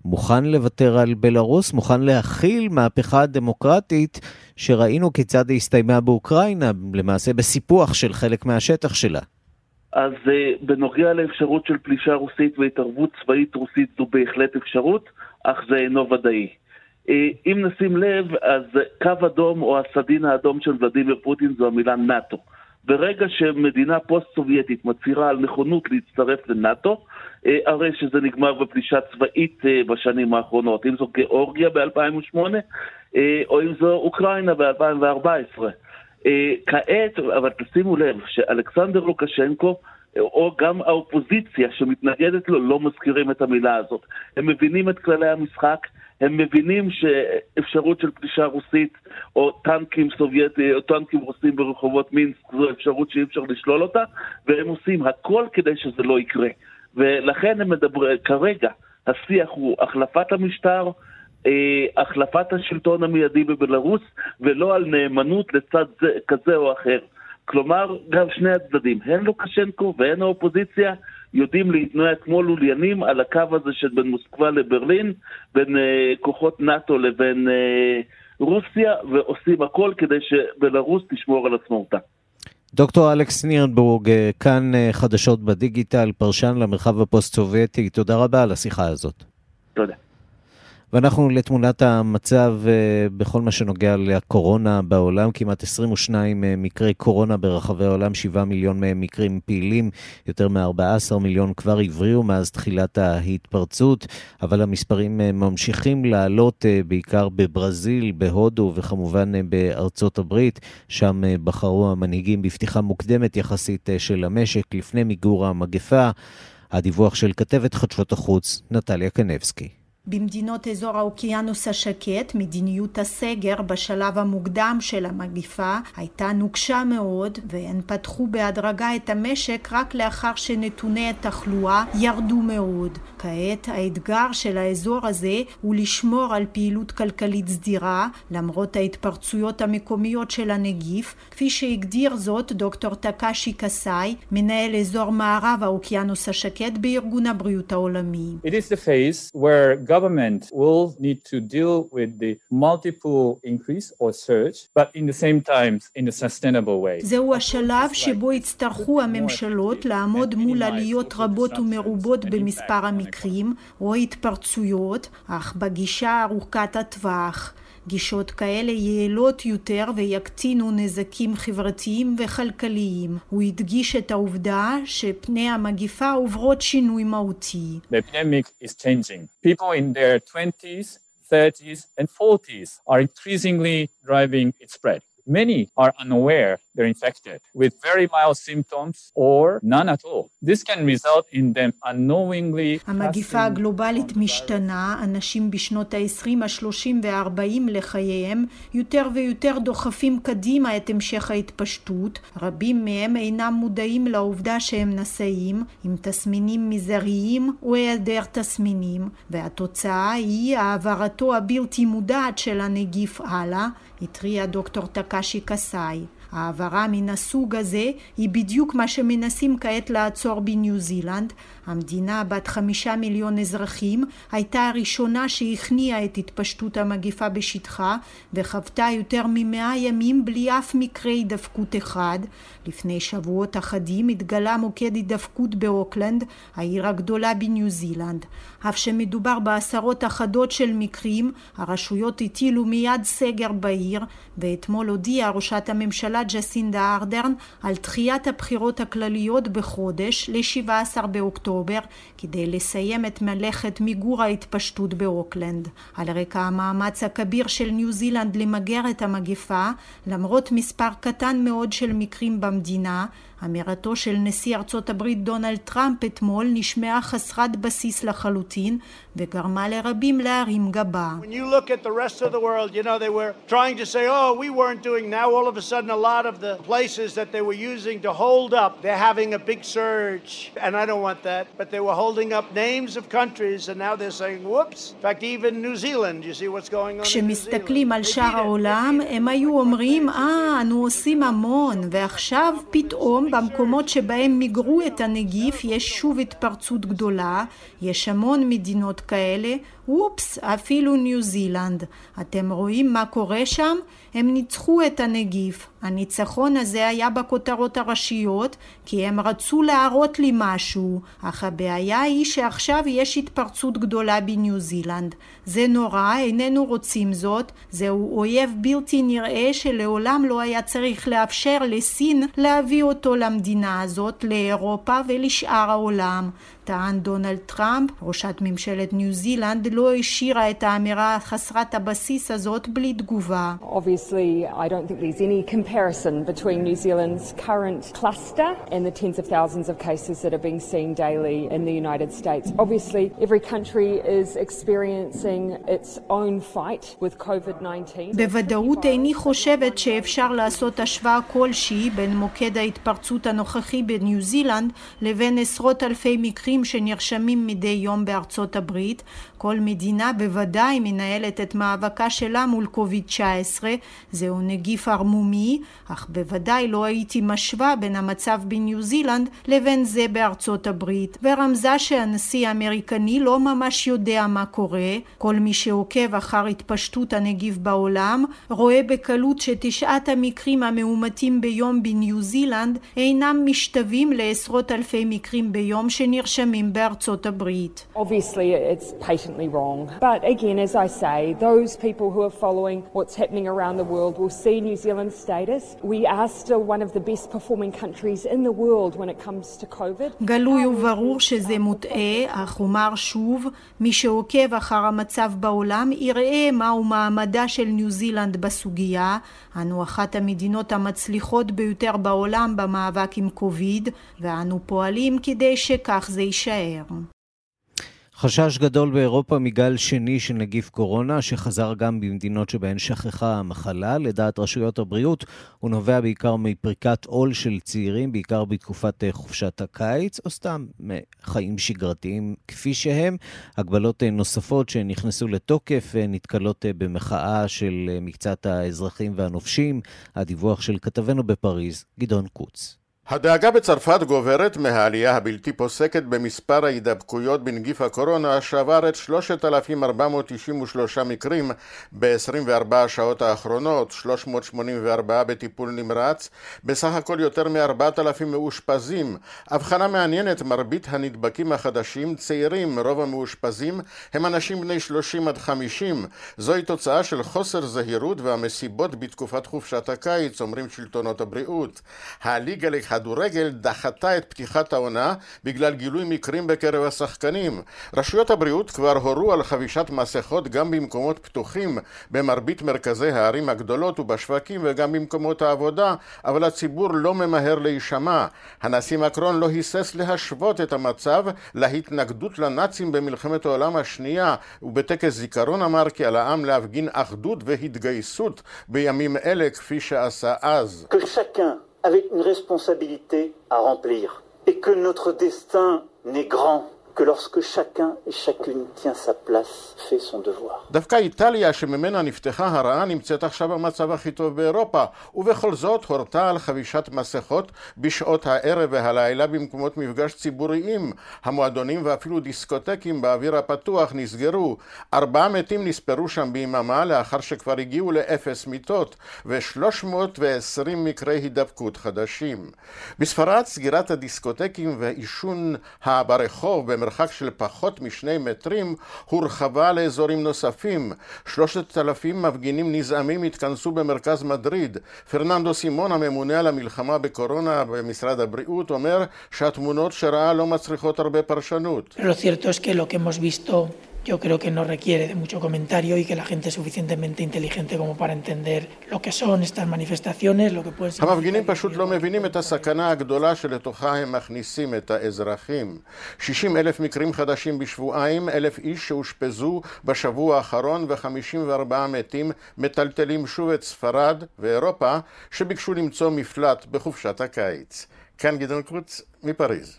מוכן לוותר על בלארוס, מוכן להכיל מהפכה דמוקרטית שראינו כיצד היא הסתיימה באוקראינה, למעשה בסיפוח של חלק מהשטח שלה? אז בנוגע לאפשרות של פלישה רוסית והתערבות צבאית רוסית זו בהחלט אפשרות, אך זה אינו ודאי. אה, אם נשים לב, אז קו אדום או הסדין האדום של ולדימיר פוטין זו המילה נאט"ו. ברגע שמדינה פוסט-סובייטית מצהירה על נכונות להצטרף לנאט"ו, אה, הרי שזה נגמר בפלישה צבאית אה, בשנים האחרונות, אם זו גיאורגיה ב-2008, או אם זו אוקראינה ב-2014. כעת, אבל תשימו לב, שאלכסנדר לוקשנקו או גם האופוזיציה שמתנגדת לו לא מזכירים את המילה הזאת. הם מבינים את כללי המשחק, הם מבינים שאפשרות של פלישה רוסית או טנקים סובייטיים או טנקים רוסים ברחובות מינסק זו אפשרות שאי אפשר לשלול אותה, והם עושים הכל כדי שזה לא יקרה. ולכן הם מדברים, כרגע השיח הוא החלפת המשטר, אה, החלפת השלטון המיידי בבלארוס, ולא על נאמנות לצד זה, כזה או אחר. כלומר, גם שני הצדדים, הן לוקשנקו והן האופוזיציה, יודעים להתנועע כמו לוליינים על הקו הזה של בין מוסקבה לברלין, בין אה, כוחות נאט"ו לבין אה, רוסיה, ועושים הכל כדי שבלרוס תשמור על עצמאותה. דוקטור אלכס נירנבורג, אה, כאן חדשות בדיגיטל, פרשן למרחב הפוסט-סובייטי, תודה רבה על השיחה הזאת. תודה. ואנחנו לתמונת המצב אה, בכל מה שנוגע לקורונה בעולם, כמעט 22 אה, מקרי קורונה ברחבי העולם, 7 מיליון מהם מקרים פעילים, יותר מ-14 מיליון כבר הבריאו מאז תחילת ההתפרצות, אבל המספרים אה, ממשיכים לעלות בעיקר בברזיל, בהודו וכמובן בארצות הברית, שם בחרו המנהיגים בפתיחה מוקדמת יחסית של המשק לפני מיגור המגפה. הדיווח של כתבת חדשות החוץ, נטליה קנבסקי. במדינות אזור האוקיינוס השקט, מדיניות הסגר בשלב המוקדם של המגיפה הייתה נוקשה מאוד, והן פתחו בהדרגה את המשק רק לאחר שנתוני התחלואה ירדו מאוד. כעת האתגר של האזור הזה הוא לשמור על פעילות כלכלית סדירה, למרות ההתפרצויות המקומיות של הנגיף, כפי שהגדיר זאת דוקטור טקשי קסאי, מנהל אזור מערב האוקיינוס השקט בארגון הבריאות העולמי. It is the phase where government will need to deal with the multiple increase or surge, but in the same time in a sustainable way. זהו השלב שבו יצטרכו הממשלות לעמוד מול עליות רבות ומרובות במספר המקרים או התפרצויות, אך בגישה ארוכת הטווח. גישות כאלה יעילות יותר ויקטינו נזקים חברתיים וכלכליים. הוא הדגיש את העובדה שפני המגיפה עוברות שינוי מהותי. The epidemic is changing. People in their 20s, 30s and 40s are increasingly driving its spread. Many are unaware they're infected with very mild symptoms or none at all. This can result in them unknowingly... המגיפה הגלובלית משתנה, אנשים בשנות ה-20, ה-30 וה-40 לחייהם יותר ויותר דוחפים קדימה את המשך ההתפשטות. רבים מהם אינם מודעים לעובדה שהם נשאים, עם תסמינים מזעריים או היעדר תסמינים, והתוצאה היא העברתו הבלתי מודעת של הנגיף הלאה, התריע דוקטור טקשי קסאי. העברה מן הסוג הזה היא בדיוק מה שמנסים כעת לעצור בניו זילנד. המדינה בת חמישה מיליון אזרחים הייתה הראשונה שהכניעה את התפשטות המגיפה בשטחה וחוותה יותר ממאה ימים בלי אף מקרה הידבקות אחד. לפני שבועות אחדים התגלה מוקד הידבקות באוקלנד, העיר הגדולה בניו זילנד. אף שמדובר בעשרות אחדות של מקרים, הרשויות הטילו מיד סגר בעיר, ואתמול הודיעה ראשת הממשלה ג'סינדה ארדרן על דחיית הבחירות הכלליות בחודש ל-17 באוקטובר, כדי לסיים את מלאכת מיגור ההתפשטות באוקלנד. על רקע המאמץ הכביר של ניו זילנד למגר את המגפה, למרות מספר קטן מאוד של מקרים במדינה, אמירתו של נשיא ארצות הברית דונלד טראמפ אתמול נשמעה חסרת בסיס לחלוטין וגרמה לרבים להרים גבה. כשמסתכלים על שאר העולם, הם היו אומרים, אה, אנו עושים המון, ועכשיו פתאום במקומות שבהם מיגרו את הנגיף יש שוב התפרצות גדולה, יש המון מדינות כאלה, אופס, אפילו ניו זילנד. אתם רואים מה קורה שם? הם ניצחו את הנגיף. הניצחון הזה היה בכותרות הראשיות, כי הם רצו להראות לי משהו, אך הבעיה היא שעכשיו יש התפרצות גדולה בניו זילנד. זה נורא, איננו רוצים זאת, זהו אויב בלתי נראה שלעולם לא היה צריך לאפשר לסין להביא אותו למדינה הזאת, לאירופה ולשאר העולם. טען דונלד טראמפ, ראשת ממשלת ניו זילנד, לא השאירה את האמירה חסרת הבסיס הזאת בלי תגובה. Obviously, I don't think there's any comparison between New Zealand's current cluster and the tens of thousands of cases that are being seen daily in the United States. Obviously, every country is experiencing its own fight with COVID-19. בוודאות איני חושבת שאפשר לעשות השוואה כלשהי בין מוקד ההתפרצות הנוכחי בניו זילנד לבין עשרות אלפי מקרים שנרשמים מדי יום בארצות הברית. כל מדינה בוודאי מנהלת את מאבקה שלה מול קוביד-19, זהו נגיף ערמומי, אך בוודאי לא הייתי משווה בין המצב בניו זילנד לבין זה בארצות הברית, ורמזה שהנשיא האמריקני לא ממש יודע מה קורה. כל מי שעוקב אחר התפשטות הנגיף בעולם רואה בקלות שתשעת המקרים המאומתים ביום בניו זילנד אינם משתווים לעשרות אלפי מקרים ביום שנרשמים בארצות הברית. Obviously, it's wrong. But again, as I say, those people who are following what's happening around the world will see New Zealand's status. We are still one of the best performing countries in the world when it comes to COVID. גלוי וברור שזה מוטעה, אך אומר שוב, מי שעוקב אחר המצב בעולם יראה מהו מעמדה של ניו זילנד בסוגיה. אנו אחת המדינות המצליחות ביותר בעולם במאבק עם קוביד, ואנו פועלים כדי שכך זה יישאר. חשש גדול באירופה מגל שני של נגיף קורונה, שחזר גם במדינות שבהן שכחה המחלה. לדעת רשויות הבריאות, הוא נובע בעיקר מפריקת עול של צעירים, בעיקר בתקופת חופשת הקיץ, או סתם מחיים שגרתיים כפי שהם. הגבלות נוספות שנכנסו לתוקף נתקלות במחאה של מקצת האזרחים והנופשים. הדיווח של כתבנו בפריז, גדעון קוץ. הדאגה בצרפת גוברת מהעלייה הבלתי פוסקת במספר ההידבקויות בנגיף הקורונה שעבר את 3,493 מקרים ב-24 השעות האחרונות, 384 בטיפול נמרץ, בסך הכל יותר מ-4,000 מאושפזים. הבחנה מעניינת, מרבית הנדבקים החדשים צעירים, רוב המאושפזים הם אנשים בני 30 עד 50. זוהי תוצאה של חוסר זהירות והמסיבות בתקופת חופשת הקיץ, אומרים שלטונות הבריאות. הליגה לכדורגל דחתה את פתיחת העונה בגלל גילוי מקרים בקרב השחקנים. רשויות הבריאות כבר הורו על חבישת מסכות גם במקומות פתוחים במרבית מרכזי הערים הגדולות ובשווקים וגם במקומות העבודה, אבל הציבור לא ממהר להישמע. הנשיא מקרון לא היסס להשוות את המצב להתנגדות לנאצים במלחמת העולם השנייה, ובטקס זיכרון אמר כי על העם להפגין אחדות והתגייסות בימים אלה כפי שעשה אז. Avec une responsabilité à remplir. Et que notre destin n'est grand que lorsque chacun et chacune tient sa place, fait son devoir. דווקא איטליה, שממנה נפתחה הרעה, נמצאת עכשיו במצב הכי טוב באירופה, ובכל זאת הורתה על חבישת מסכות בשעות הערב והלילה במקומות מפגש ציבוריים. המועדונים ואפילו דיסקוטקים באוויר הפתוח נסגרו. ארבעה מתים נספרו שם ביממה לאחר שכבר הגיעו לאפס מיטות, ו-320 מקרי הידבקות חדשים. בספרד סגירת הדיסקוטקים ועישון ברחוב במרחק של פחות משני מטרים הורחבה לאזורים נוספים. שלושת אלפים מפגינים נזעמים התכנסו במרכז מדריד. פרננדו סימון הממונה על המלחמה בקורונה במשרד הבריאות אומר שהתמונות שראה לא מצריכות הרבה פרשנות. Yo creo que no requiere de mucho comentario y que la gente es suficientemente inteligente como para entender lo que son estas manifestaciones, lo que pueden ser... המפגינים פשוט לא מבינים את הסכנה הגדולה שלתוכה הם מכניסים את האזרחים. 60 אלף מקרים חדשים בשבועיים, אלף איש שאושפזו בשבוע האחרון ו-54 מתים מטלטלים שוב את ספרד ואירופה שביקשו למצוא מפלט בחופשת הקיץ. כאן גדעון קרוץ מפריז.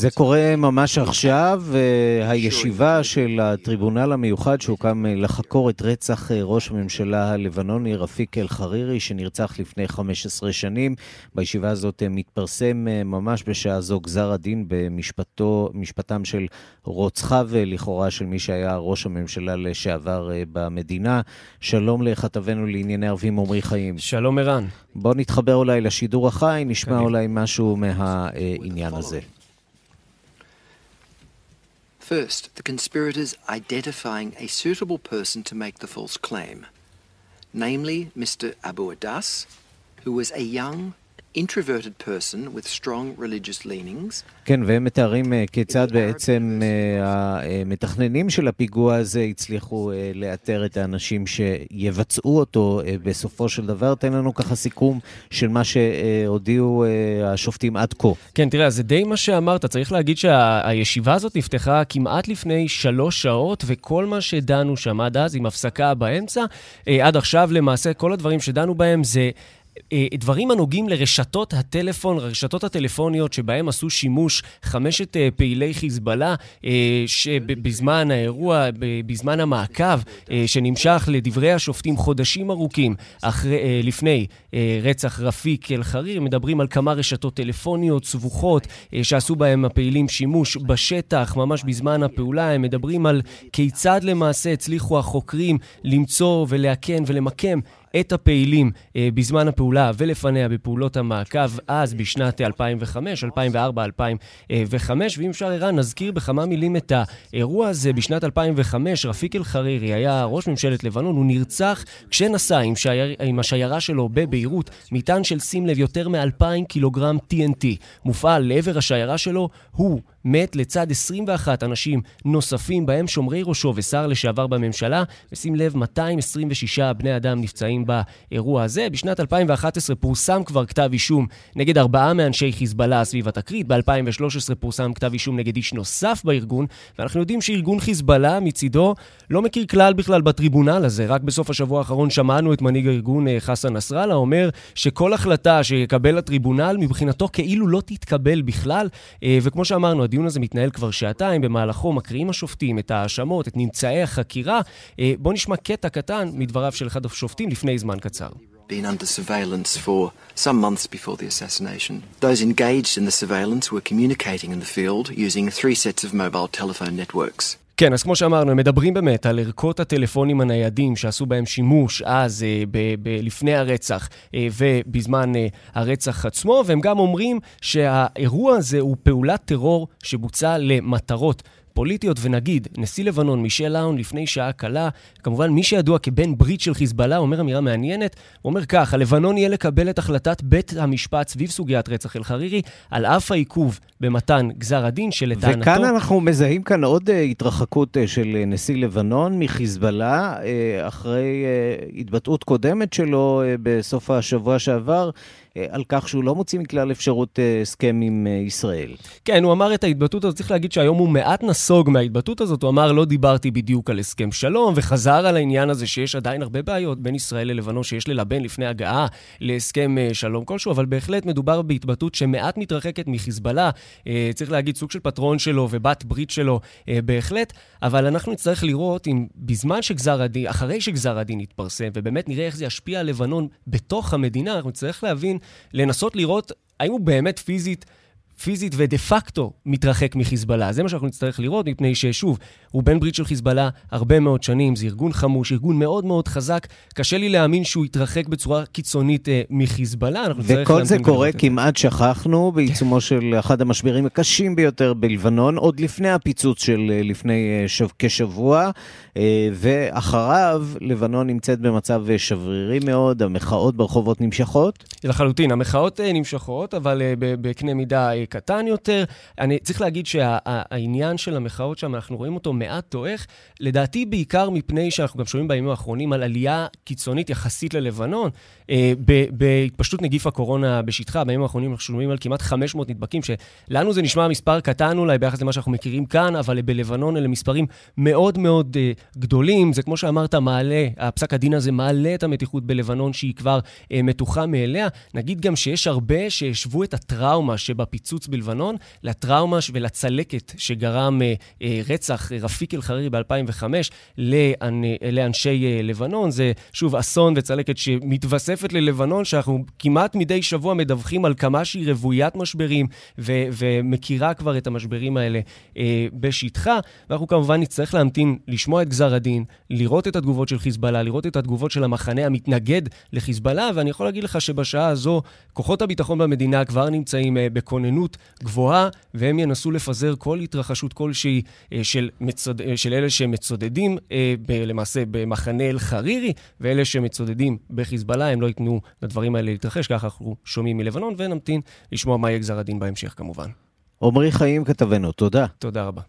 זה קורה ממש עכשיו, הישיבה של הטריבונל המיוחד שהוקם לחקור את רצח ראש הממשלה הלבנוני רפיק אל-חרירי, שנרצח לפני 15 שנים. בישיבה הזאת מתפרסם ממש בשעה זו גזר הדין במשפטם של רוצחיו לכאורה של מי שהיה ראש הממשלה לשעבר במדינה. שלום לכתבנו לענייני ערבים עמרי חיים. שלום ערן. בוא נתחבר אולי לשידור החי, נשמע אולי משהו מהעניין הזה. First, the conspirators identifying a suitable person to make the false claim, namely Mr. Abu Adas, who was a young, introverted person with strong religious leanings. כן, והם מתארים כיצד בעצם המתכננים של הפיגוע הזה הצליחו לאתר את האנשים שיבצעו אותו בסופו של דבר. תן לנו ככה סיכום של מה שהודיעו השופטים עד כה. כן, תראה, זה די מה שאמרת. צריך להגיד שהישיבה הזאת נפתחה כמעט לפני שלוש שעות, וכל מה שדנו שם עד אז, עם הפסקה באמצע, עד עכשיו למעשה כל הדברים שדנו בהם זה... דברים הנוגעים לרשתות הטלפון, הרשתות הטלפוניות שבהם עשו שימוש חמשת פעילי חיזבאללה שבזמן האירוע, בזמן המעקב שנמשך לדברי השופטים חודשים ארוכים אחרי, לפני רצח רפיק אל-חריר, מדברים על כמה רשתות טלפוניות סבוכות שעשו בהם הפעילים שימוש בשטח ממש בזמן הפעולה. הם מדברים על כיצד למעשה הצליחו החוקרים למצוא ולאכן ולמקם את הפעילים אה, בזמן הפעולה ולפניה בפעולות המעקב אז בשנת 2005, 2004, 2005. ואם אפשר, ערן, נזכיר בכמה מילים את האירוע הזה. בשנת 2005 רפיק אל-חרירי היה ראש ממשלת לבנון, הוא נרצח כשנסע עם, שייר, עם השיירה שלו בביירות מטען של, שים לב, יותר מ-2,000 קילוגרם TNT. מופעל לעבר השיירה שלו, הוא מת לצד 21 אנשים נוספים, בהם שומרי ראשו ושר לשעבר בממשלה, ושים לב, 226 בני אדם נפצעים באירוע הזה. בשנת 2011 פורסם כבר כתב אישום נגד ארבעה מאנשי חיזבאללה סביב התקרית, ב-2013 פורסם כתב אישום נגד איש נוסף בארגון, ואנחנו יודעים שארגון חיזבאללה מצידו לא מכיר כלל בכלל בטריבונל הזה. רק בסוף השבוע האחרון שמענו את מנהיג הארגון חסן נסראללה אומר שכל החלטה שיקבל הטריבונל מבחינתו כאילו לא תתקבל בכלל, וכמו שאמרנו, הדיון הזה מתנהל כבר שעתיים, במהלכו מקריאים השופטים את ההאשמות, את ממצאי החקירה. בואו נשמע קטע קטן מדבריו של אחד השופטים לפני זמן קצר. been under surveillance for some months before the assassination. Those engaged in the surveillance were communicating in the field using three sets of mobile telephone networks. כן, אז כמו שאמרנו, הם מדברים באמת על ערכות הטלפונים הניידים שעשו בהם שימוש אז, אה, ב- ב- לפני הרצח אה, ובזמן אה, הרצח עצמו, והם גם אומרים שהאירוע הזה הוא פעולת טרור שבוצע למטרות. פוליטיות, ונגיד, נשיא לבנון מישל לאון לפני שעה קלה, כמובן מי שידוע כבן ברית של חיזבאללה, אומר אמירה מעניינת, הוא אומר כך, הלבנון יהיה לקבל את החלטת בית המשפט סביב סוגיית רצח אל-חרירי, על אף העיכוב במתן גזר הדין שלטענתו... וכאן אנחנו מזהים כאן עוד התרחקות של נשיא לבנון מחיזבאללה, אחרי התבטאות קודמת שלו בסוף השבוע שעבר. על כך שהוא לא מוציא מכלל אפשרות הסכם עם ישראל. כן, הוא אמר את ההתבטאות הזאת, צריך להגיד שהיום הוא מעט נסוג מההתבטאות הזאת, הוא אמר, לא דיברתי בדיוק על הסכם שלום, וחזר על העניין הזה שיש עדיין הרבה בעיות בין ישראל ללבנון שיש ללבן לפני הגעה להסכם שלום כלשהו, אבל בהחלט מדובר בהתבטאות שמעט מתרחקת מחיזבאללה, צריך להגיד סוג של פטרון שלו ובת ברית שלו בהחלט, אבל אנחנו נצטרך לראות אם בזמן שגזר הדין, אחרי שגזר הדין יתפרסם, ובאמת נראה איך זה ישפיע על לבנון בתוך המדינה, אנחנו נצטרך להבין, לנסות לראות האם הוא באמת פיזית פיזית ודה פקטו מתרחק מחיזבאללה. זה מה שאנחנו נצטרך לראות, מפני ששוב, הוא בן ברית של חיזבאללה הרבה מאוד שנים, זה ארגון חמוש, ארגון מאוד מאוד חזק. קשה לי להאמין שהוא יתרחק בצורה קיצונית אה, מחיזבאללה. וכל זה קורה, כמעט שכחנו, בעיצומו של אחד המשברים הקשים ביותר בלבנון, עוד לפני הפיצוץ של אה, לפני אה, שב, כשבוע, אה, ואחריו לבנון נמצאת במצב אה, שברירי מאוד, המחאות ברחובות נמשכות. לחלוטין, המחאות אה, נמשכות, אבל אה, בקנה מידה קטן יותר. אני צריך להגיד שהעניין שה, של המחאות שם, אנחנו רואים אותו מעט דועך, לדעתי בעיקר מפני שאנחנו גם שומעים בימים האחרונים על עלייה קיצונית יחסית ללבנון, אה, בהתפשטות נגיף הקורונה בשטחה. בימים האחרונים אנחנו שומעים על כמעט 500 נדבקים, שלנו זה נשמע מספר קטן אולי ביחס למה שאנחנו מכירים כאן, אבל בלבנון אלה מספרים מאוד מאוד אה, גדולים. זה כמו שאמרת, מעלה, הפסק הדין הזה מעלה את המתיחות בלבנון, שהיא כבר אה, מתוחה מאליה. נגיד גם שיש הרבה שהשוו את הטראומה שבפיצוץ בלבנון לטראומה ולצלקת שגרם רצח רפיק אל-חרירי ב-2005 לאנשי לבנון. זה שוב אסון וצלקת שמתווספת ללבנון, שאנחנו כמעט מדי שבוע מדווחים על כמה שהיא רוויית משברים ו- ומכירה כבר את המשברים האלה אה, בשטחה. ואנחנו כמובן נצטרך להמתין, לשמוע את גזר הדין, לראות את התגובות של חיזבאללה, לראות את התגובות של המחנה המתנגד לחיזבאללה, ואני יכול להגיד לך שבשעה הזו כוחות הביטחון במדינה כבר נמצאים אה, בכוננות גבוהה, והם ינסו לפזר כל התרחשות כלשהי אה, של, מצוד... אה, של אלה שמצודדים אה, ב... למעשה במחנה אל-חרירי, ואלה שמצודדים בחיזבאללה, הם לא ייתנו לדברים האלה להתרחש, ככה אנחנו שומעים מלבנון, ונמתין לשמוע מה יהיה גזר הדין בהמשך כמובן. עמרי חיים כתבנו, תודה. תודה רבה.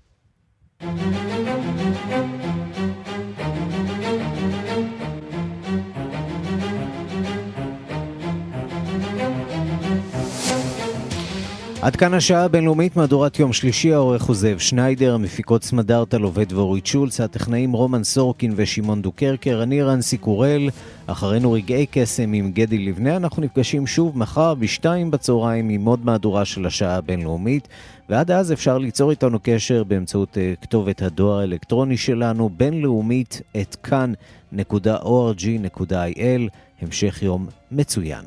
עד כאן השעה הבינלאומית, מהדורת יום שלישי, העורך הוא זאב שניידר, המפיקות סמדארטה לובד ואורית שולץ, הטכנאים רומן סורקין ושמעון דוקרקר, אני רנסי קורל, אחרינו רגעי קסם עם גדי לבנה, אנחנו נפגשים שוב מחר בשתיים בצהריים עם עוד מהדורה של השעה הבינלאומית, ועד אז אפשר ליצור איתנו קשר באמצעות uh, כתובת הדואר האלקטרוני שלנו, בינלאומית את כאן.org.il, המשך יום מצוין.